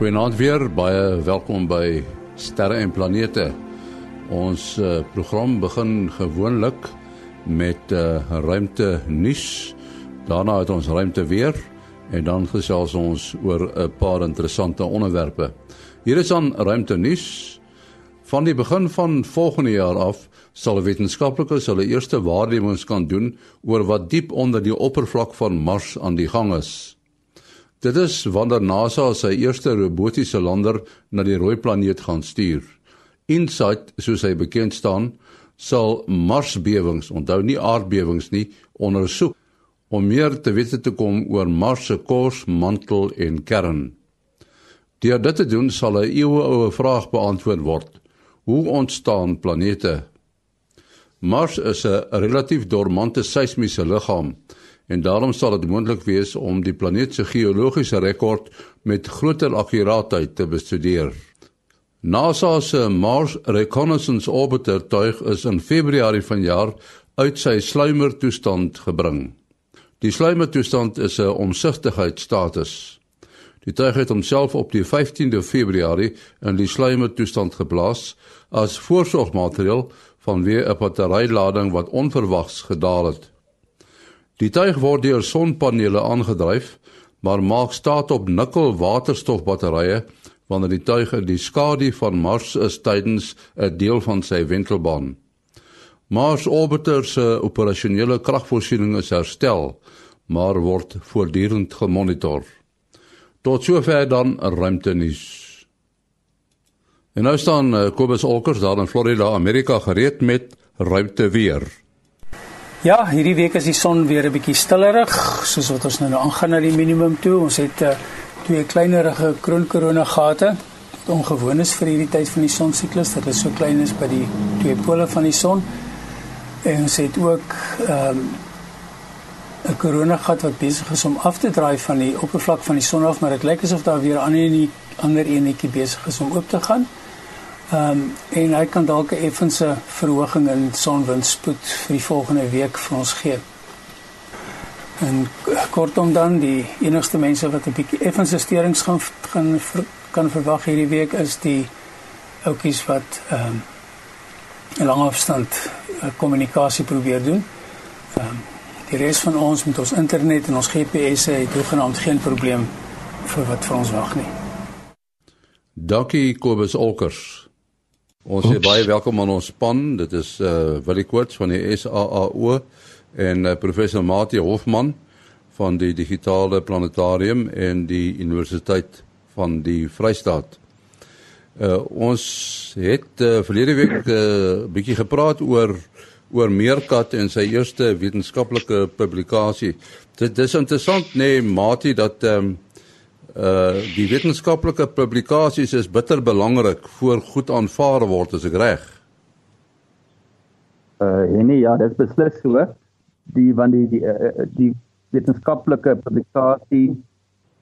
Goeienaand weer, baie welkom by Sterre en Planete. Ons uh, program begin gewoonlik met uh, ruimte nuus. Daarna het ons ruimte weer en dan gesels ons oor 'n paar interessante onderwerpe. Hier is dan ruimte nuus. Van die begin van volgende jaar af sal wetenskaplikes hulle eerste waarnemings kan doen oor wat diep onder die oppervlak van Mars aan die gang is. Dit is wanneer NASA sy eerste robotiese lander na die rooi planeet gaan stuur. InSight, soos hy bekend staan, sal Marsbewings, onthou nie aardbewings nie, ondersoek om meer te weet te kom oor Mars se kos, mantel en kern. Deur dit te doen sal 'n eeueoue vraag beantwoord word: Hoe ontstaan planete? Mars is 'n relatief dormante seismiese liggaam en daarom sal dit moontlik wees om die planeet se geologiese rekord met groter akkuraatheid te bestudeer. NASA se Mars Reconnaissance Orbiter tuig is in Februarie vanjaar uit sy sluimertoestand gebring. Die sluimertoestand is 'n omsigtigheidsstatus. Die tuig het homself op die 15de Februarie in die sluimertoestand geplaas as voorsorgmaatreël vanweë 'n batterylading wat onverwags gedaal het. Die tuig word deur sonpanele aangedryf, maar maak staat op nikkel-waterstofbatterye wanneer die tuig in die skadu van Mars is tydens 'n deel van sy wentelbaan. Mars orbiter se operasionele kragvoorsiening is herstel, maar word voortdurend gemonitor. Tot sover dan ruimte nuus. En nou staan eh, Kobus Olkers daar in Florida, Amerika gereed met ruimte weer. Ja, hierdie week is die son weer 'n bietjie stillerig, soos wat ons nou nou aangaan na die minimum toe. Ons het uh, twee kleinerige kroonkorona gate. Ongewoon is vir hierdie tyd van die sonsiklus dat dit so klein is by die twee pole van die son. En ons het ook ehm um, 'n koronagat wat besig is om af te draai van die oppervlak van die son af, maar dit lyk asof daar weer ander enetjie besig is om oop te gaan. Ehm um, en hy kan dalk 'n effense verhoging in sonwindspoed vir die volgende week vir ons gee. En kortom dan die enigste mense wat 'n bietjie effense steurings gaan gaan ver, kan verwag hierdie week is die ouppies wat ehm um, 'n lang afstand kommunikasie probeer doen. Ehm um, die res van ons met ons internet en ons GPS het hoegenaamd geen probleem vir wat vir ons wag nie. Dankie Kobus Olkers. Ons sê baie welkom aan ons span. Dit is uh Willie Koorts van die SAAO en uh, professor Mati Hofman van die digitale planetarium en die universiteit van die Vrystaat. Uh ons het uh, verlede week 'n uh, bietjie gepraat oor oor Meerkat en sy eerste wetenskaplike publikasie. Dit is interessant nê nee, Mati dat ehm um, uh die wetenskaplike publikasies is bitter belangrik voor goed aanvaar word as ek reg. Uh nee ja, dit is beslis so. Die van die die, uh, die wetenskaplike publikasie in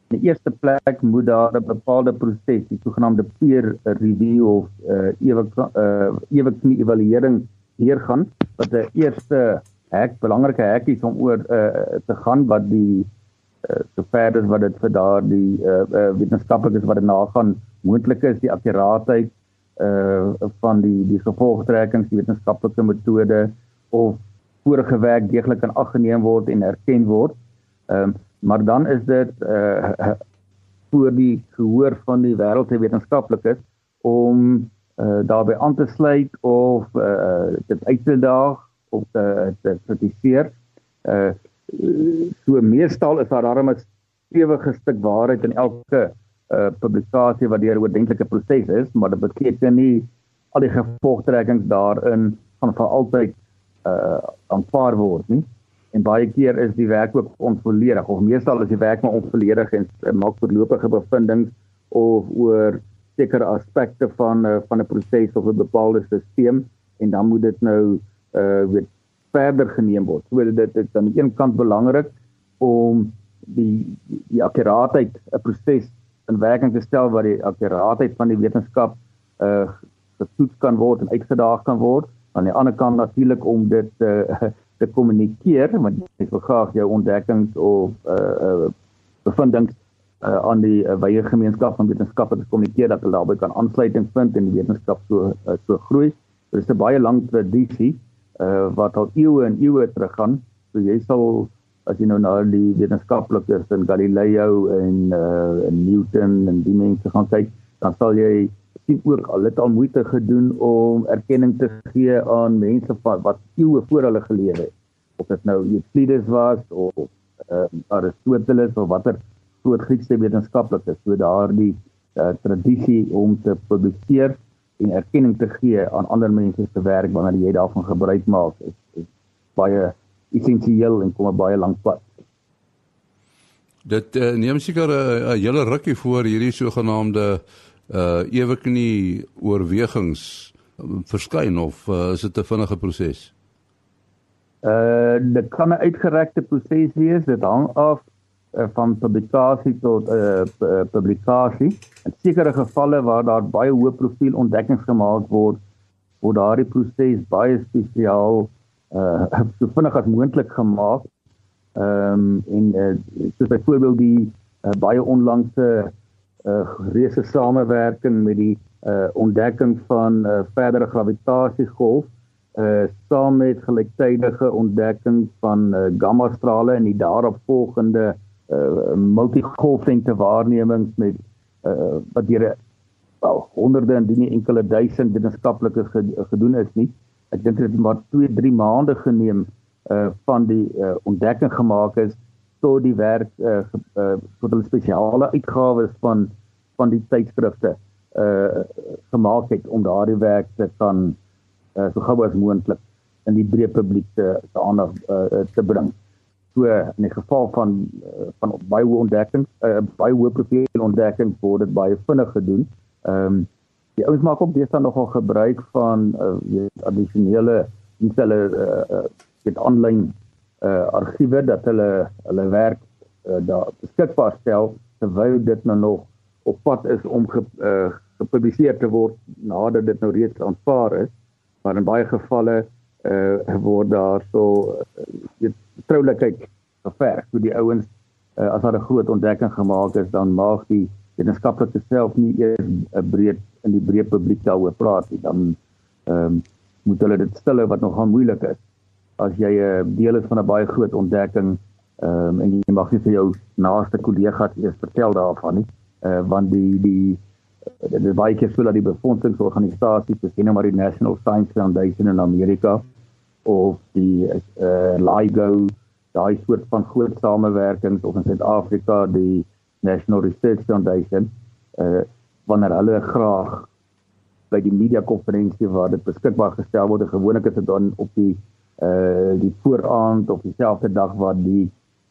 die eerste plek moet daar 'n bepaalde proses, die sogenaamde peer review of uh ewe uh ewe evaluering deurgaan wat 'n eerste hek belangrike hek is om oor uh te gaan wat die uh, so verder wat dit vir daardie uh, uh, wetenskaplikes wat dit nagaan moontlik is die akkuraatheid uh van die die gevolgtrekkings die wetenskaplike metode of vorige werk deeglik in ag geneem word en erken word. Ehm um, maar dan is dit uh vir die gehoor van die wêreldse wetenskaplikes om uh daarbey aan te sluit of uh dit uit te daag of te kritiseer. Uh so meestal is daar darem 'n stewige stuk waarheid in elke uh, publikasie wat deur 'n oordentlike proses is, maar dit beteken nie al die gevolgtrekkings daarin gaan vir altyd uh aanvaar word nie. En baie keer is die werk ook onvolledig of meestal is die werk maar onvolledig en uh, maak voorlopige bevindinge of oor sekere aspekte van uh, van 'n proses of 'n bepaalde stelsel en dan moet dit nou uh weet verder geneem word. So dit is aan die een kant belangrik om die die akkuraatheid 'n proses in werking te stel waar die akkuraatheid van die wetenskap uh getoets kan word en uitgedaag kan word. Aan die ander kant natuurlik om dit uh, te kommunikeer want jy wil graag jou ontdekkings of uh, uh bevindings uh, aan die uh, wye gemeenskap van wetenskappers kommunikeer dat hulle daarbey kan aansluiting vind en die wetenskap so uh, so groei. Dit is 'n baie lang tradisie uh, wat al eeue en eeue teruggaan. So jy sal as jy nou na die wetenskaplikes in Galileo en uh, en Newton en die mense gaan kyk, dan sal jy sien ook al het al moeite gedoen om erkenning te gee aan mense wat wat eeue voor hulle geleef het. Of dit nou Euclides was of uh, Aristoteles of watter groot Griekse wetenskaplikes so daardie uh, tradisie om te publiseer en erkenning te gee aan ander mense se werk wanneer jy daarvan gebruik maak is, is baie essensieel en kom 'n baie lank pad. Dit uh, neem seker 'n uh, hele rukkie voor hierdie sogenaamde uh eweknie oorwegings verskyn of uh, is dit 'n vinnige proses? Uh dit kan 'n uitgerekte proses wees. Dit hang af uh, van publikasie tot uh, publikasie. In sekere gevalle waar daar baie hoë profiel ontdekkings gemaak word, word daardie proses baie spesiaal uh so vinnig as moontlik gemaak. Ehm um, en uh, soos byvoorbeeld die uh, baie onlangse uh reuse samewerking met die uh ontdekking van uh, verdere gravitasiegolf uh saam met gelyktydige ontdekking van uh, gamma strale en die daaropvolgende uh multigolflengte waarnemings met uh wat deur wel honderde en nie enkele duisend wetenskaplikes gedoen is nie. Ek dink dit het maar 2, 3 maande geneem uh van die uh, ontdekking gemaak is tot die werk uh, uh tot 'n spesiale uitgawes van van die tydskrifte uh gemaak het om daardie werk te kan uh, so gou as moontlik in die breë publiek te te aandag uh, te bring. So in die geval van uh, van baie hoë ontdekkings, uh, baie hoë profiel ontdekkings word dit baie vinnig gedoen. Ehm um, die ouens maak ook deesdae nogal gebruik van uh, addisionele hulle uh, dit aanlyn uh, argiewe dat hulle hulle werk uh, daar beskikbaar stel terwyl dit nou nog op pad is om ge, uh, gepubliseer te word nadat dit nou reeds aanvaar is maar in baie gevalle uh word daar so uh, troulikheid geverg vir die ouens uh, as daar 'n groot ontdekking gemaak is dan mag die wetenskaplike self nie eers 'n breed in die breë publiek daaroor praat nie. Dan ehm um, moet hulle dit stille wat nogal moeilik is. As jy 'n uh, deel is van 'n baie groot ontdekking ehm um, en jy mag nie vir jou naaste kollegas eers vertel daarvan nie uh, want die die dit is baie keer so dat die befondingsorganisasies soos nou maar die National Science Foundation in Amerika of die uh, LIGO daai soort van groot samewerkings of in Suid-Afrika die National Research Foundation uh, wanneer hulle graag by die media konferensie waar dit beskikbaar gestel word gewoonlik is dit dan op die uh die vooraand of dieselfde dag waar die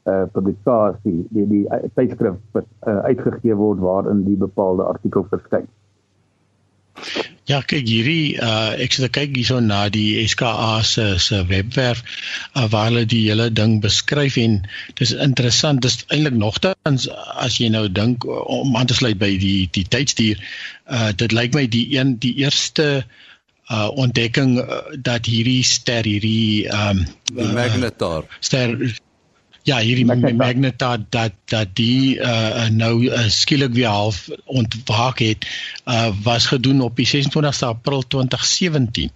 uh publikasie die die uh, tydskrif uh, uitgegee word waarin die bepaalde artikel verskyn. Ja, kyk hierdie uh ek sê kyk hierso na die SKA se se webwerf uh, waar hulle die hele ding beskryf en dis interessant dis eintlik nogtans as jy nou dink om aan te sluit by die die tydstuur uh dit lyk my die een die eerste uh ontdekking uh, dat hierdie ster hierdie um die magnetar uh, ster Ja, hierdie magnet dat dat die uh nou uh, skielik weer half ontwaak het, uh was gedoen op die 26ste April 2017.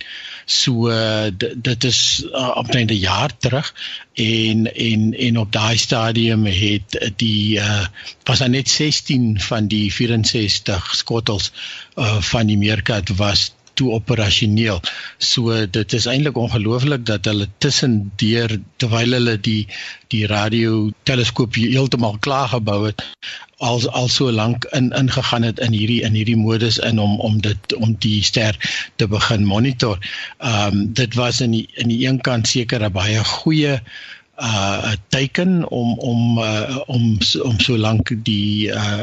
So uh, dit is uh, op 'n jaar terug en en en op daai stadium het die uh was daar net 16 van die 64 skottels uh van die meerkat was toe operasioneel. So dit is eintlik ongelooflik dat hulle tussendeur terwyl hulle die die radio teleskoop heeltemal klaar gebou het al al so lank in ingegaan het in hierdie in hierdie modus in om om dit om die ster te begin monitor. Ehm um, dit was in die, in die een kant seker 'n baie goeie uh teken om om uh, om om so lank die uh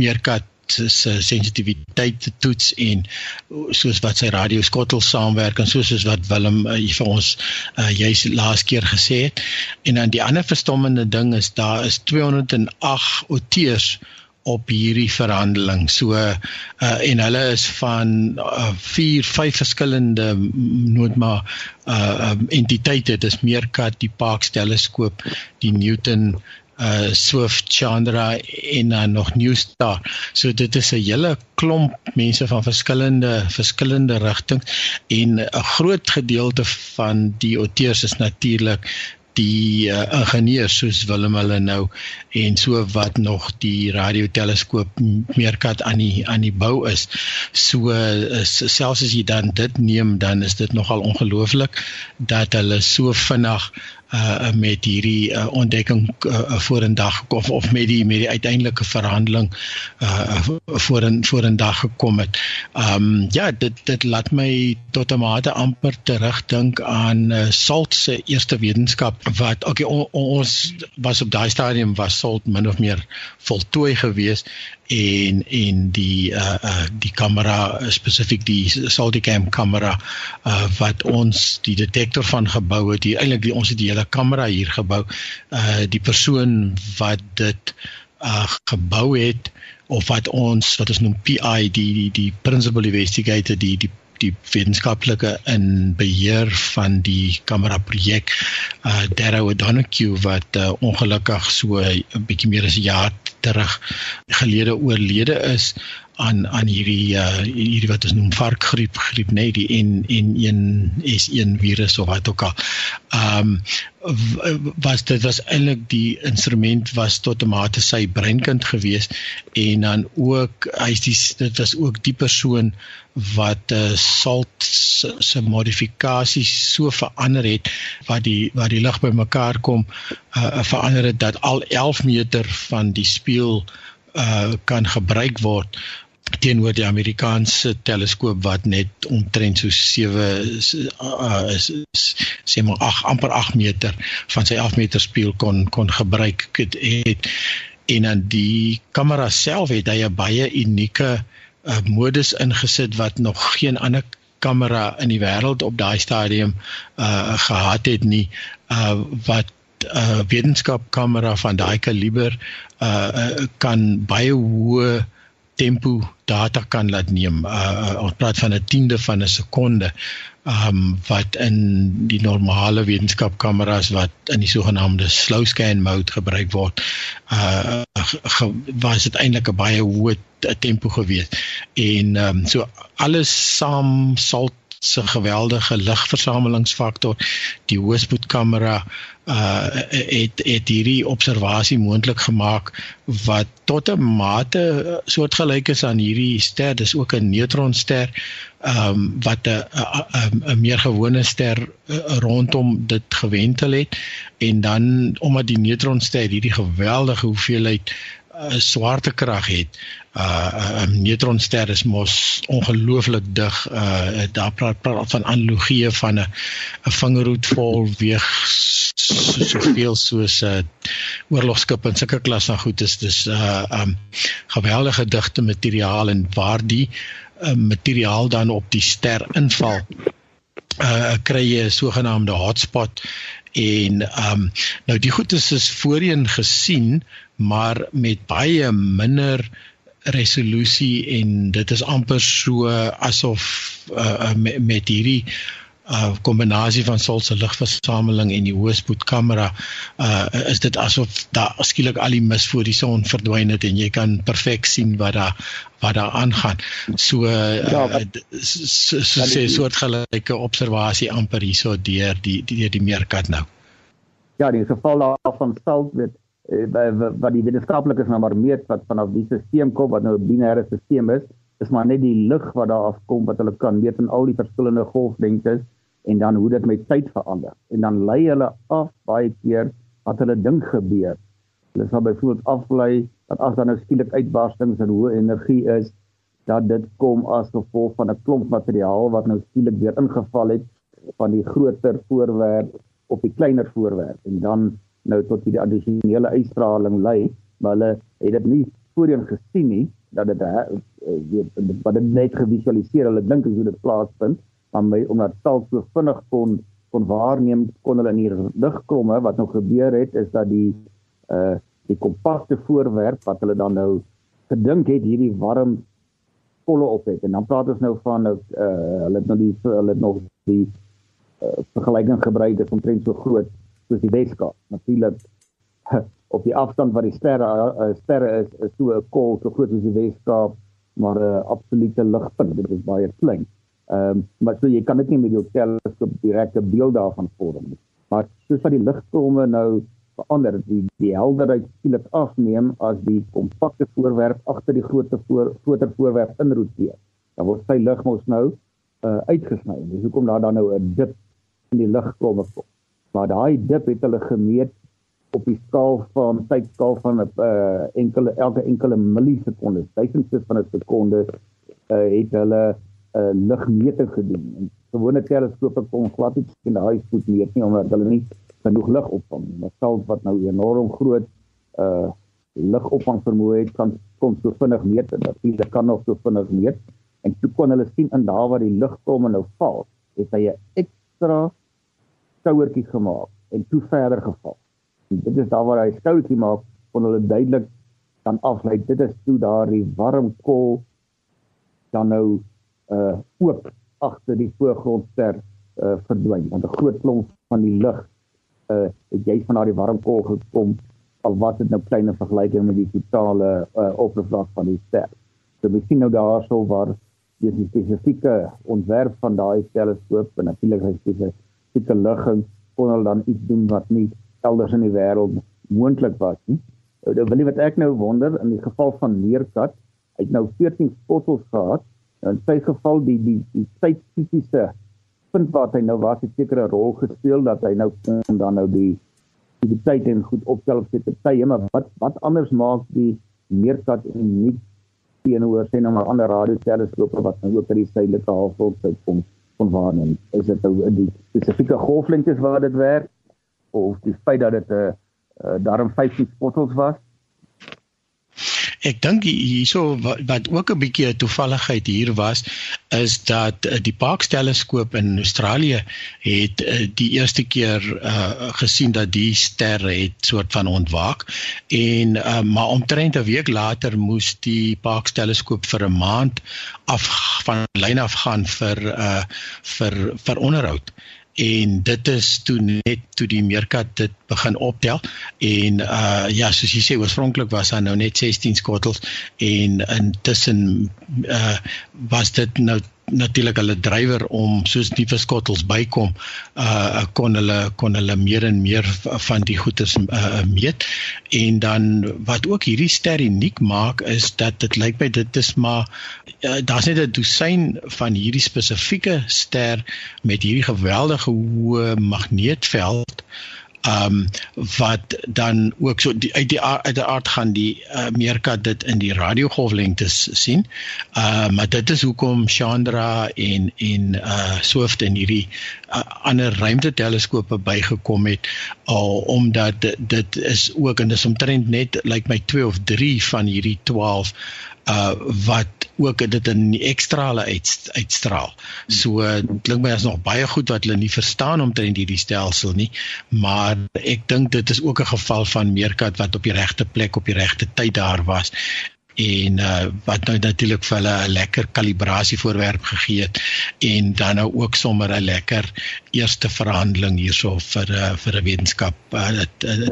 meerkat se sensitiwiteit te toets en soos wat sy radio skottel saamwerk en soos soos wat Willem uh, vir ons uh, juis laas keer gesê het. En dan die ander verstommende ding is daar is 208 auteurs op hierdie verhandeling. So uh en hulle is van uh, vier vyf verskillende nood maar uh um, entiteite. Dis Meerkat, die Parkes teleskoop, die Newton uh Swift Chandra en dan nog Newstar. So dit is 'n hele klomp mense van verskillende verskillende rigtings en 'n groot gedeelte van die auteurs is natuurlik die uh, ingenieurs soos Willem hulle nou en so wat nog die radioteleskoop meerkat aan die aan die bou is. So is, selfs as jy dan dit neem dan is dit nogal ongelooflik dat hulle so vinnig uh met hierdie uh, ontdekking uh, vorendag of of met die met die uiteindelike verhandeling uh voren vorendag gekom het. Um ja, dit dit laat my tot 'n mate amper terugdink aan uh, Salt se eerste wetenskap wat okay on, ons was op daai stadium was Salt min of meer voltooi geweest en en die uh uh die kamera spesifiek die Salticam kamera uh wat ons die detektor van gebou het, eintlik die ons het die hele kamera hier gebou. Uh die persoon wat dit uh gebou het of wat ons wat ons noem PI die die die principal investigator die die die wetenskaplike in beheer van die kamera projek uh Darrow O'Donoghue wat uh, ongelukkig so 'n bietjie meer as 'n jaar terug gelede oorlede is aan aan hierdie uh hierdie wat ons noem varkgriep griep nê nee, die N N1 S1 virus of wat ook al. Ehm um, was dit was eintlik die instrument was tot 'n mate sy breinkind gewees en dan ook hy's die dit was ook die persoon wat uh, salt se modifikasies so verander het wat die wat die lig bymekaar kom uh, verander het dat al 11 meter van die spieël uh kan gebruik word teenoor die Amerikaanse teleskoop wat net omtrent so 7 uh, is, is sê maar 8 amper 8 meter van sy 8 meter spieël kon kon gebruik het, het en dan die kamera self het hy 'n baie unieke uh, modus ingesit wat nog geen ander kamera in die wêreld op daai stadium uh gehad het nie uh wat 'n uh, wetenskapkamera van daai kaliber uh, uh kan baie hoë tempo data kan laat neem. Uh ons praat van 'n tiende van 'n sekonde. Um wat in die normale wetenskapkameras wat in die sogenaamde slow scan mode gebruik word, uh ge, was dit eintlik 'n baie hoë tempo gewees. En um so alles saam sal se geweldige ligversamelingsfaktor die hoëspoedkamera uh het het hierdie observasie moontlik gemaak wat tot 'n mate soortgelyk is aan hierdie ster. Dis ook 'n neutronster um wat 'n 'n meer gewone ster rondom dit gewentel het. En dan omdat die neutronster hierdie geweldige hoeveelheid uh, swaartekrag het uh 'n uh, neutronster is mos ongelooflik dig. Uh daar praat, praat van analogie van 'n 'n vingerhoed vol weeg soveel soos 'n uh, oorlogskip en sulke klas van goed is dis uh um geweldige digte materiaal en waar die uh, materiaal dan op die ster inval uh kry jy 'n sogenaamde hotspot en um nou die goed is is voorheen gesien maar met baie minder uh resolusie en dit is amper so asof uh, met, met hierdie uh kombinasie van sulse ligversameling en die hoëspoed kamera uh is dit asof daar skielik al die mis voor die son verdwyn het en jy kan perfek sien wat daar wat daar aangaan. So ja, uh, so, so sê soortgelyke observasie amper hierso deur die deur die meerkat nou. Ja, in geval daarvan sal dit Eh, wat die wetenskaplikes nou maar meet wat vanaf die stelsel kom wat nou 'n binêre stelsel is, is maar net die lig wat daar afkom wat hulle kan meet in al die verskillende golflengtes en dan hoe dit met tyd verander. En dan lei hulle af baie keer wat hulle dink gebeur. Hulle sal byvoorbeeld aflei dat as daar nou skielik uitbarstings en hoë energie is, dat dit kom as gevolg van 'n klomp materiaal wat nou skielik weer ingeval het van die groter voorwerp op die kleiner voorwerp en dan nou tot hierdie addisionele uitstraling lei, maar hulle het dit nie voorheen gesien nie dat dit eh, weet wat dit net gevisualiseer. Hulle dink hoe dit plaasvind, maar my omdat taal so vinnig kon kon waarneem kon hulle in die ligkromme wat nou gebeur het is dat die uh die kompakte voorwerp wat hulle dan nou gedink het hierdie warm kolle op het en dan praat ons nou van uh hulle het nou die hulle het nog die uh, vergelyking gebruik dit omtrent so groot soos die Weskaap. Natuurlik op die afstand wat die sterre uh, sterre is is so 'n kol so groot soos die Weskaap maar 'n uh, absolute ligpunt dit is baie klein. Ehm um, maar so jy kan dit nie met jou teleskoop direkte beeld daarvan vorm nie. Maar soos wat die ligstrome nou verander, die die helderheid skielik afneem as die kompakte voorwerp agter die groot voor, groter voorwerp inroteer. Dan word sy lig mos nou uh, uitgesny. Dis hoekom daar dan nou 'n dip in die ligstrome kom. Maar daai dip het hulle gemeet op die skaal van tydskaal van 'n uh, enkele elke enkele millisekonde, duisendste van 'n sekonde uh, het hulle 'n uh, ligmeting gedoen. En gewone teleskope kon glad nie in daai spoed meet nie omdat hulle nie genoeg lig opvang nie. Maar selfs wat nou enorm groot uh ligopvang vermoë het kan kom so vinnig meet en natuurlik kan nog so vinnig meet. En toe kon hulle sien in daar waar die lig kom en nou val, het hy 'n ekstra skouertjie gemaak en toe verder geval. En dit is daar waar hy skouertjie maak, kon hulle duidelik dan aflei dit is toe daardie warm kol dan nou uh oop agter die voorgrondster uh verdwyn want 'n groot klomp van die lig uh het jy van daardie warm kol gekom al wat dit nou klein in vergelyking met die totale uh oppervlak van die ster. So we sien nou daarso waar die spesifieke ontwerp van daai teleskoop en natuurlik hy spesifieke ligging kon hulle dan iets doen wat nie elders in die wêreld moontlik was nie. Nou wil jy wat ek nou wonder in die geval van Meerkat, hy het nou 14 spottels gehad. In sy geval die die die tydspesifiese punt wat hy nou was het sekere rol gespeel dat hy nou kon dan nou die die tyd en goed opstel op sy tye, maar wat wat anders maak die Meerkat uniek teenoor sien nou maar ander radioteleskope wat nou ook by die suidelike halfrond sou kom kon waarneem. Is dit nou die spesifieke golflengtes waar dit werk of die feit dat dit 'n uh, uh, daarom 15 spottels was? Ek dink hierso wat, wat ook 'n bietjie 'n toevalligheid hier was is dat uh, die Parkes teleskoop in Australië het uh, die eerste keer uh, gesien dat die ster het soort van ontwaak. En uh, maar omtrent 'n week later moes die Parkes teleskoop vir 'n maand af van lyn af gaan vir uh, vir vir onderhoud. En dit is toe net toe die meerkat dit begin optel en uh ja soos jy sê oorspronklik was daar nou net 16 skottels en intussen uh was dit nou natuurlik hulle drywer om soos nuwe skottels bykom uh kon hulle kon hulle meer en meer van die goeders uh meet. En dan wat ook hierdie ster uniek maak is dat dit lyk my dit is maar uh, daar's net 'n dosyn van hierdie spesifieke ster met hierdie geweldige hoë magneetveld um wat dan ook so die, uit die uit die aard gaan die uh, meerkat dit in die radiogolflengtes sien. Uh maar dit is hoekom Chandra en en uh Swift en hierdie uh, ander ruimteteleskope bygekom het al omdat dit, dit is ook en dis omtrent net lyk like my 2 of 3 van hierdie 12 uh wat ook dit in ekstra hulle uit, uitstraal. So klink my as nog baie goed wat hulle nie verstaan omtrent hierdie stelsel nie, maar ek dink dit is ook 'n geval van meerkat wat op die regte plek op die regte tyd daar was en uh, wat nou natuurlik vir hulle 'n lekker kalibrasie voorwerp gegee het en dan nou ook sommer 'n lekker eerste verhandeling hierso vir uh, vir 'n wetenskap uh,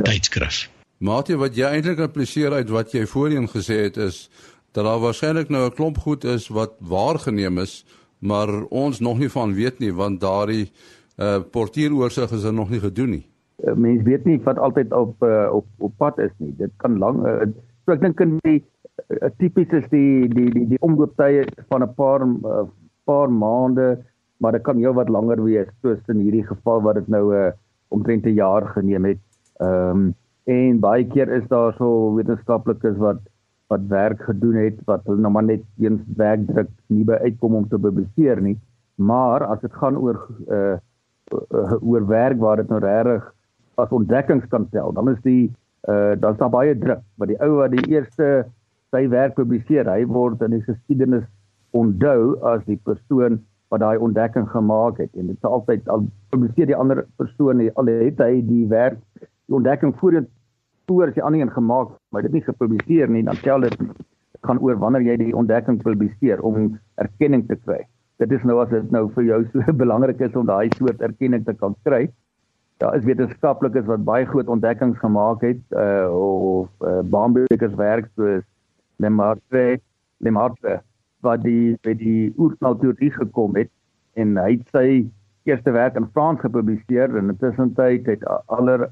tydskrif. Maatie wat jy eintlik appliseer uit wat jy voorheen gesê het is dat daar waarskynlik nou 'n klomp goed is wat waargeneem is, maar ons nog nie van weet nie want daardie uh portiersoorsig is er nog nie gedoen nie. Uh, mens weet nie wat altyd op uh, op op pad is nie. Dit kan lank uh, so ek dink in die uh, tipies is die die die die omlooptye van 'n paar uh, paar maande, maar dit kan heel wat langer wees soos in hierdie geval wat dit nou 'n uh, omtrent 'n jaar geneem het. Ehm um, en baie keer is daar so wetenskaplikes wat wat werk gedoen het wat hulle nou maar net eens werk druk nie by uitkom om te publiseer nie. Maar as dit gaan oor uh, oor werk waar dit nou regtig as ontdekkings kan tel dan is die uh dan is daar baie druk. Want die ou wat die eerste sy werk publiseer hy word in die geskiedenis onthou as die persoon wat daai ontdekking gemaak het. En dit is altyd al publiseer die ander persoon al het hy die werk die ontdekking voorheen spoor as jy ander een gemaak, maar dit nie gepubliseer nie, dan tel dit gaan oor wanneer jy die ontdekking publiseer om erkenning te kry. Dit is nou as dit nou vir jou so belangrik is om daai soort erkenning te kan kry. daar is wetenskaplikes wat baie groot ontdekkings gemaak het uh of uh, baanbrekers werk soos Lemaitre Lemaitre wat die by die oerknalteorie gekom het en hy het sy eerste werk in Frans gepubliseer en intussen het aller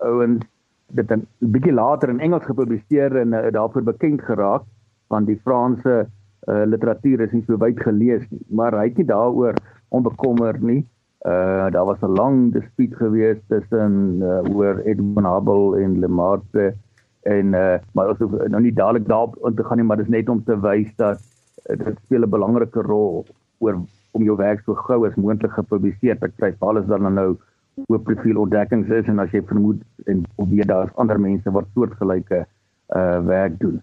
ouens dit 'n bietjie later in Engels gepubliseer en uh, daarvoor bekend geraak want die Franse uh, literatuur is nie so wyd gelees nie maar hy het nie daaroor onbekommer nie uh daar was 'n lang dispuut geweest tussen uh, oor Edmund Hubble en Lemaitre en uh maar ons nou nie dadelik daarop in te gaan nie maar dis net om te wys dat uh, dit speel 'n belangrike rol oor om jou werk so gou as moontlik gepubliseer te kry. Alles dan nou oop profiel ontdekkings is en as jy vermoed en weet daar's ander mense wat soortgelyke uh werk doen.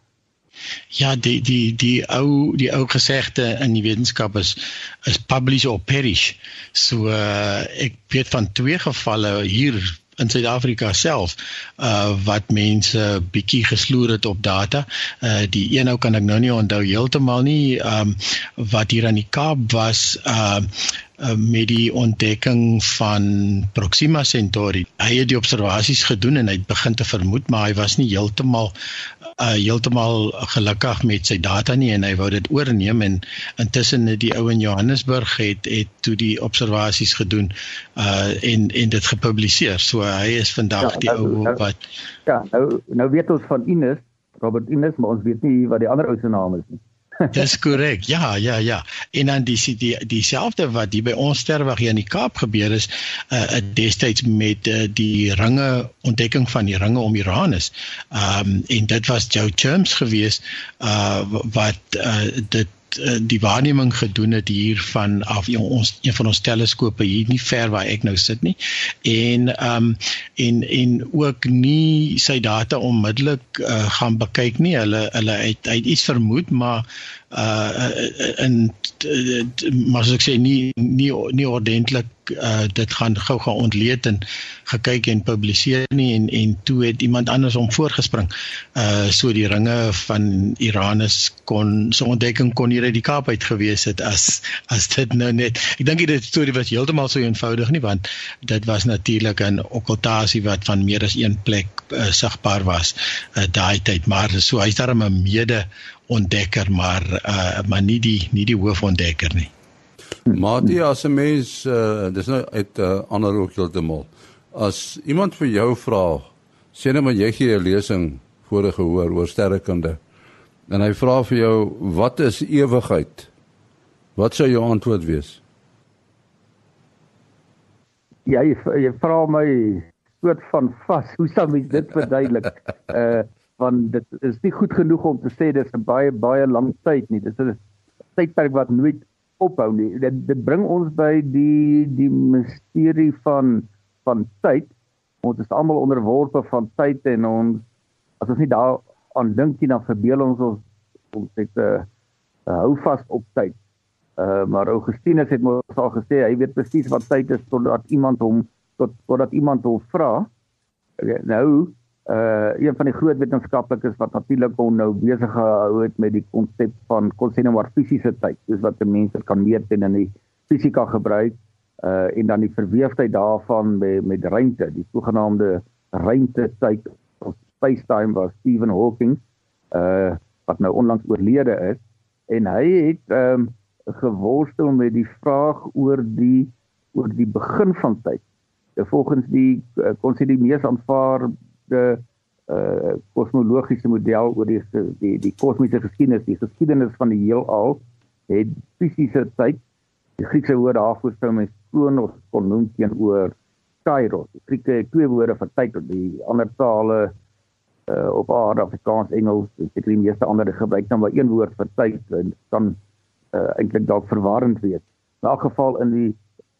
Ja, die die die ou die ou gesegde in die wetenskap is is publish or perish. So uh ek weet van twee gevalle hier in Suid-Afrika self uh wat mense bietjie gesloer het op data. Uh die een ou kan ek nou nie onthou heeltemal nie um wat hier aan die Kaap was uh uh met die ontdekking van Proxima Centauri. Hy het die observasies gedoen en hy het begin te vermoed maar hy was nie heeltemal uh heeltemal gelukkig met sy data nie en hy wou dit oorneem en intussen het die ou in Johannesburg het het toe die observasies gedoen uh en en dit gepubliseer. So hy is vandag ja, die nou, ou nou, wat Ja, nou nou weet ons van Ines, Robert Ines, maar ons weet nie wat die ander ou se naam is nie. Dis korrek. Ja, ja, ja. En dan die die dieselfde wat hier by ons sterweg hier in die Kaap gebeur is, uh destyds met uh, die ringe ontdekking van die ringe om Uranus. Um en dit was Joe Churms geweest uh wat uh dit uh, die waarneming gedoen het hier van af ons een van ons teleskope hier nie ver waar ek nou sit nie en ehm um, en en ook nie sy data onmiddellik uh, gaan bekyk nie. Hulle hulle het, het iets vermoed maar uh in maar soos ek sê nie nie nie ordentlik uh dit gaan gou gaan ontleed en gekyk en publiseer nie en en toe het iemand anders hom voorgespring. Uh so die ringe van Iranus kon so ontdekking kon hier uit die Kaap uit gewees het as as dit nou net. Ek dink dit storie was heeltemal so eenvoudig nie want dit was natuurlik 'n okkultasie wat van meer as een plek uh, sigbaar was uh, daai tyd maar so hy's daar 'n mede ontdekker maar uh maar nie die nie die hoofontdekker nie. Matie as 'n mens uh dis nou uit 'n uh, ander hoek heeltemal. As iemand vir jou vra, sê net maar jy gee 'n lesing voor 'n gehoor oor sterrekunde. En hy vra vir jou, wat is ewigheid? Wat sou jou antwoord wees? Ja, jy, jy vra my soort van vas. Hoe sou mens dit verduidelik? uh want dit is nie goed genoeg om te sê dis 'n baie baie lang tyd nie. Dit is 'n tydperk wat nooit ophou nie. Dit dit bring ons by die die misterie van van tyd. Ons is almal onderworpe van tyd en ons as ons nie daar aan dink nie dan verbeel ons ons ons het 'n uh, uh, hou vas op tyd. Uh maar Augustinus het mos al gesê hy weet presies wat tyd is totdat iemand hom tot totdat iemand hom vra. Okay, nou uh een van die groot wetenskaplikes wat natuurlik hom nou besig gehou het met die konsep van konsensuar fisiese tyd, soos wat mense kan meet en in die fisika gebruik uh en dan die verweefdheid daarvan met met ruimte, die sogenaamde ruimtetyd of space-time was Stephen Hawking uh wat nou onlangs oorlede is en hy het ehm um, geworstel met die vraag oor die oor die begin van tyd. Volgens die kon sy die mees aanvaar die uh kosmologiese model oor die die die kosmiese geskiedenis, die geskiedenis van die heelal het fisiese tyd. Die Griekse woord daarvoor sou mens kronos kon noem teenoor kairos. Die Grieke het twee woorde vir tyd, die ander tale uh op aarde Afrikaans, Engels, ek die meeste ander gebruik dan maar een woord vir tyd en kan uh eintlik dalk verwarrend wees. In elk geval in die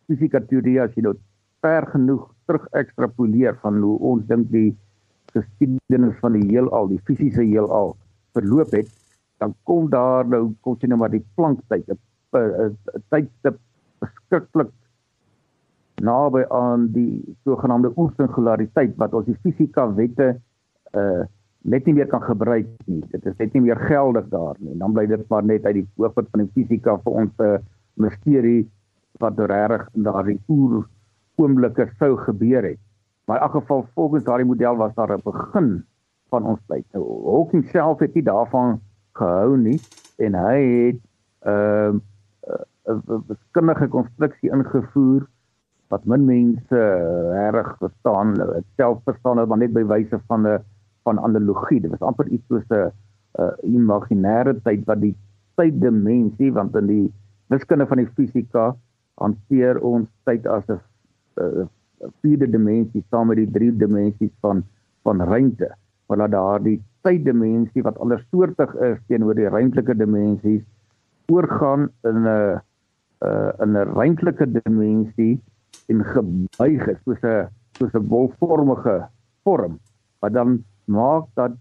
fisika teorie as jy nou ver genoeg terug ekstrapoleer van hoe ons dink die geskiedenis van die heelal, die fisiese heelal verloop het, dan kom daar nou kom sien nou maar die planktyd, 'n tydstip beskiklik naby aan die sogenaamde oersingulariteit wat ons die fisika wette uh net nie meer kan gebruik nie. Dit is net nie meer geldig daar nie. Dan bly dit maar net uit die oogpunt van die fisika vir ons 'n uh, misterie wat regtig in daardie oer oomblikke sou gebeur het. Maar in elk geval volgens daardie model was daar 'n begin van ons tyd. Nou Hawking self het nie daarvan gehou nie en hy het ehm, 'n uh, 'n wiskundige konstruksie ingevoer wat min mense uh, reg verstaan. Self verstaan hulle maar net by wyse van 'n van analogie. Dit was amper iets soos 'n uh, imaginêre tyd wat die tyddimensie want in die wiskunde van die fisika hanteer ons tyd as 'n uh, vierde dimensie saam met die drie dimensies van van ruimte. Maar dat daardie tyddimensie wat andersoortig is teenoor die ruimtelike dimensies oorgaan in 'n uh, uh, in 'n ruimtelike dimensie en gebuig is soos 'n soos 'n wolvormige vorm wat dan maak dat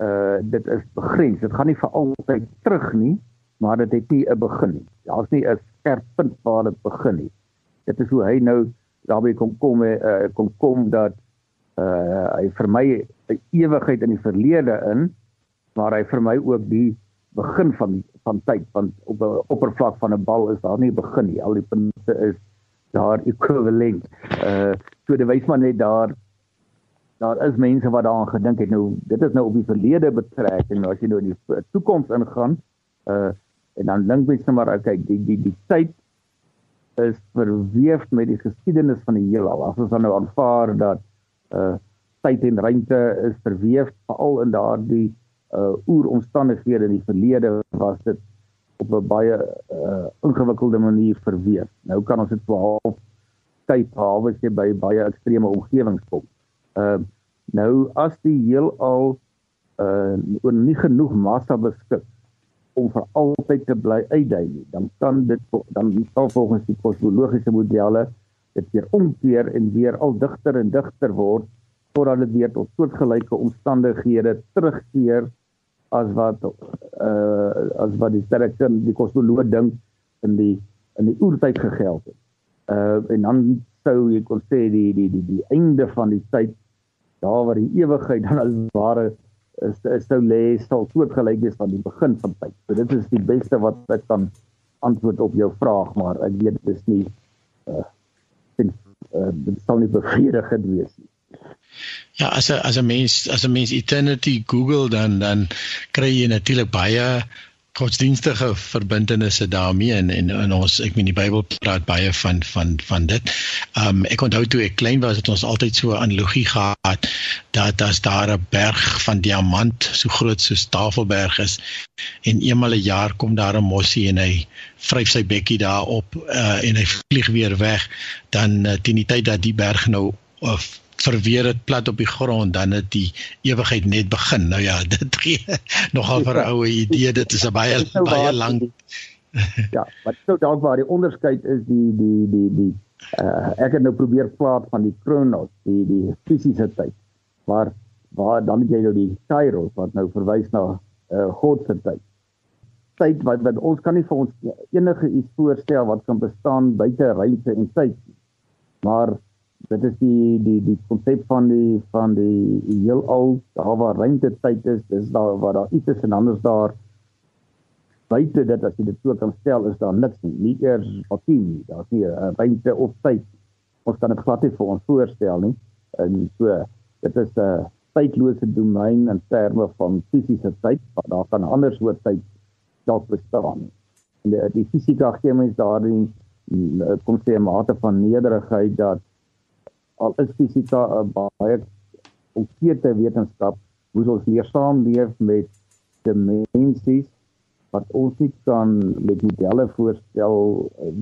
uh dit is begrens. Dit gaan nie vir altyd terug nie, maar dit het nie 'n begin nie. Daar's nie 'n skerp punt waar dit begin nie. Dit is hoe hy nou daarby kom kom uh, kom kom dat uh hy vir my 'n ewigheid in die verlede in maar hy vir my ook die begin van van tyd want op 'n oppervlak van 'n bal is daar nie 'n begin nie. Al die punte is daar ekwivalent uh so dit wys maar net daar daar is mense wat daaraan gedink het nou dit is nou op die verlede betrek en nou as jy nou in die toekoms ingaan uh en dan dink mense maar okay die die die tyd is verweef met die geskiedenis van die heelal. As ons dan nou aanvaar dat uh tyd en ruimte is verweef veral in daardie uh oeromstandighede in die verlede was dit op 'n baie uh ingewikkelde manier verweef. Nou kan ons dit behalf kyk behalwe jy by baie ekstreme omgewings kom. Uh nou as die heelal uh oor nie genoeg massa beskik om vir altyd te bly uitdui nie, dan kan dit dan sal volgens die kosmologiese modelle dit weer omkeer en weer al digter en digter word totdat dit weer tot soortgelyke omstandighede terugkeer as wat uh as wat die sterkste die kosmoloog dink in die in die oertyd gegeld het. Uh en dan sou jy kon sê die die die die einde van die tyd daar waar die ewigheid dan as ware is is sou lê sal soortgelyk wees van die begin van tyd. So dit is die beste wat ek kan antwoord op jou vraag, maar ek weet dit is nie uh, vind, uh dit sal nie bevredigend wees nie. Ja, as 'n as 'n mens as 'n mens eternity Google dan dan kry jy natuurlik baie godsdienstige verbintenisse daarmee en en, en ons ek meen die Bybel praat baie van van van dit. Um ek onthou toe ek klein was het ons altyd so 'n analogie gehad dat as daar 'n berg van diamant so groot soos Tafelberg is en eenmal 'n jaar kom daar 'n mossie en hy vryf sy bekkie daarop uh, en hy vlieg weer weg dan uh, teen die tyd dat die berg nou uh, verweer dit plat op die grond dan het die ewigheid net begin. Nou ja, dit gee nogal vir 'n ou idee. Dit is 'n baie nou baie lank Ja, wat sou dalk waar die onderskeid is die die die die uh, ek het nou probeer praat van die kronos, die die fisiese tyd. Maar waar dan het jy nou die kairos wat nou verwys na uh, God se tyd. Tyd wat wat ons kan nie vir ons enige iets voorstel wat kan bestaan buite ruimte en tyd. Maar dit is die die die konsep van die van die heelal daar waar ruimte tyd is dis daar waar daar iets is en anders daar buite dit as jy dit so kan stel is daar niks nie. Nie eers vakuum nie daar's nie uh, ruimte of tyd ons kan dit glad nie vir ons voorstel nie. En so dit is 'n uh, tydlose domein in terme van fisiese tyd maar daar kan ander soort tyd dalk bestaan en die, die fisika gee mens daardie uh, kom sê 'n mate van nederigheid dat al is fisika 'n baie konkrete wetenskap, moet ons leer saamleef met dimensies wat ons nie kan met modelle voorstel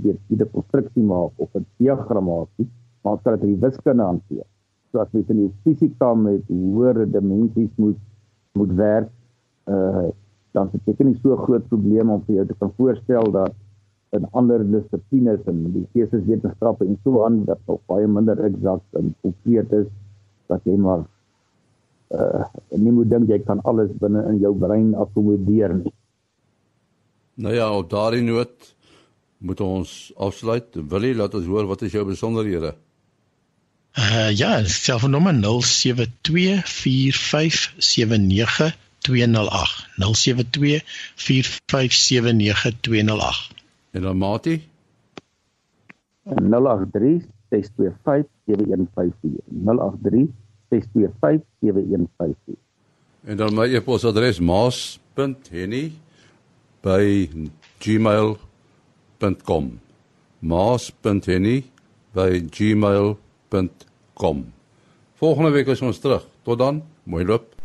weet wie die konstruksie maak of 'n diagram maak nie, maar ons kan dit in wiskunde hanteer. So as jy in die fisika met hoër dimensies moet moet werk, uh dan is dit so groot probleem om vir jou te kan voorstel dat in ander dissiplines en die geesteswetenskappe en so aan wat nog baie minder eksakt en konkreet is dat jy maar uh nie moet dink jy kan alles binne in jou brein akkommodeer nie. Nou ja, op daardie noot moet ons afsluit. Wil jy laat ons hoor wat is jou besonderhede? Uh ja, selfoonnommer 0724579208. 0724579208. En dan Mati? 083 625 7154 083 625 7154 En dan my e-posadres maas.henny@gmail.com maas.henny@gmail.com Volgende week is ons terug. Tot dan, mooi loop.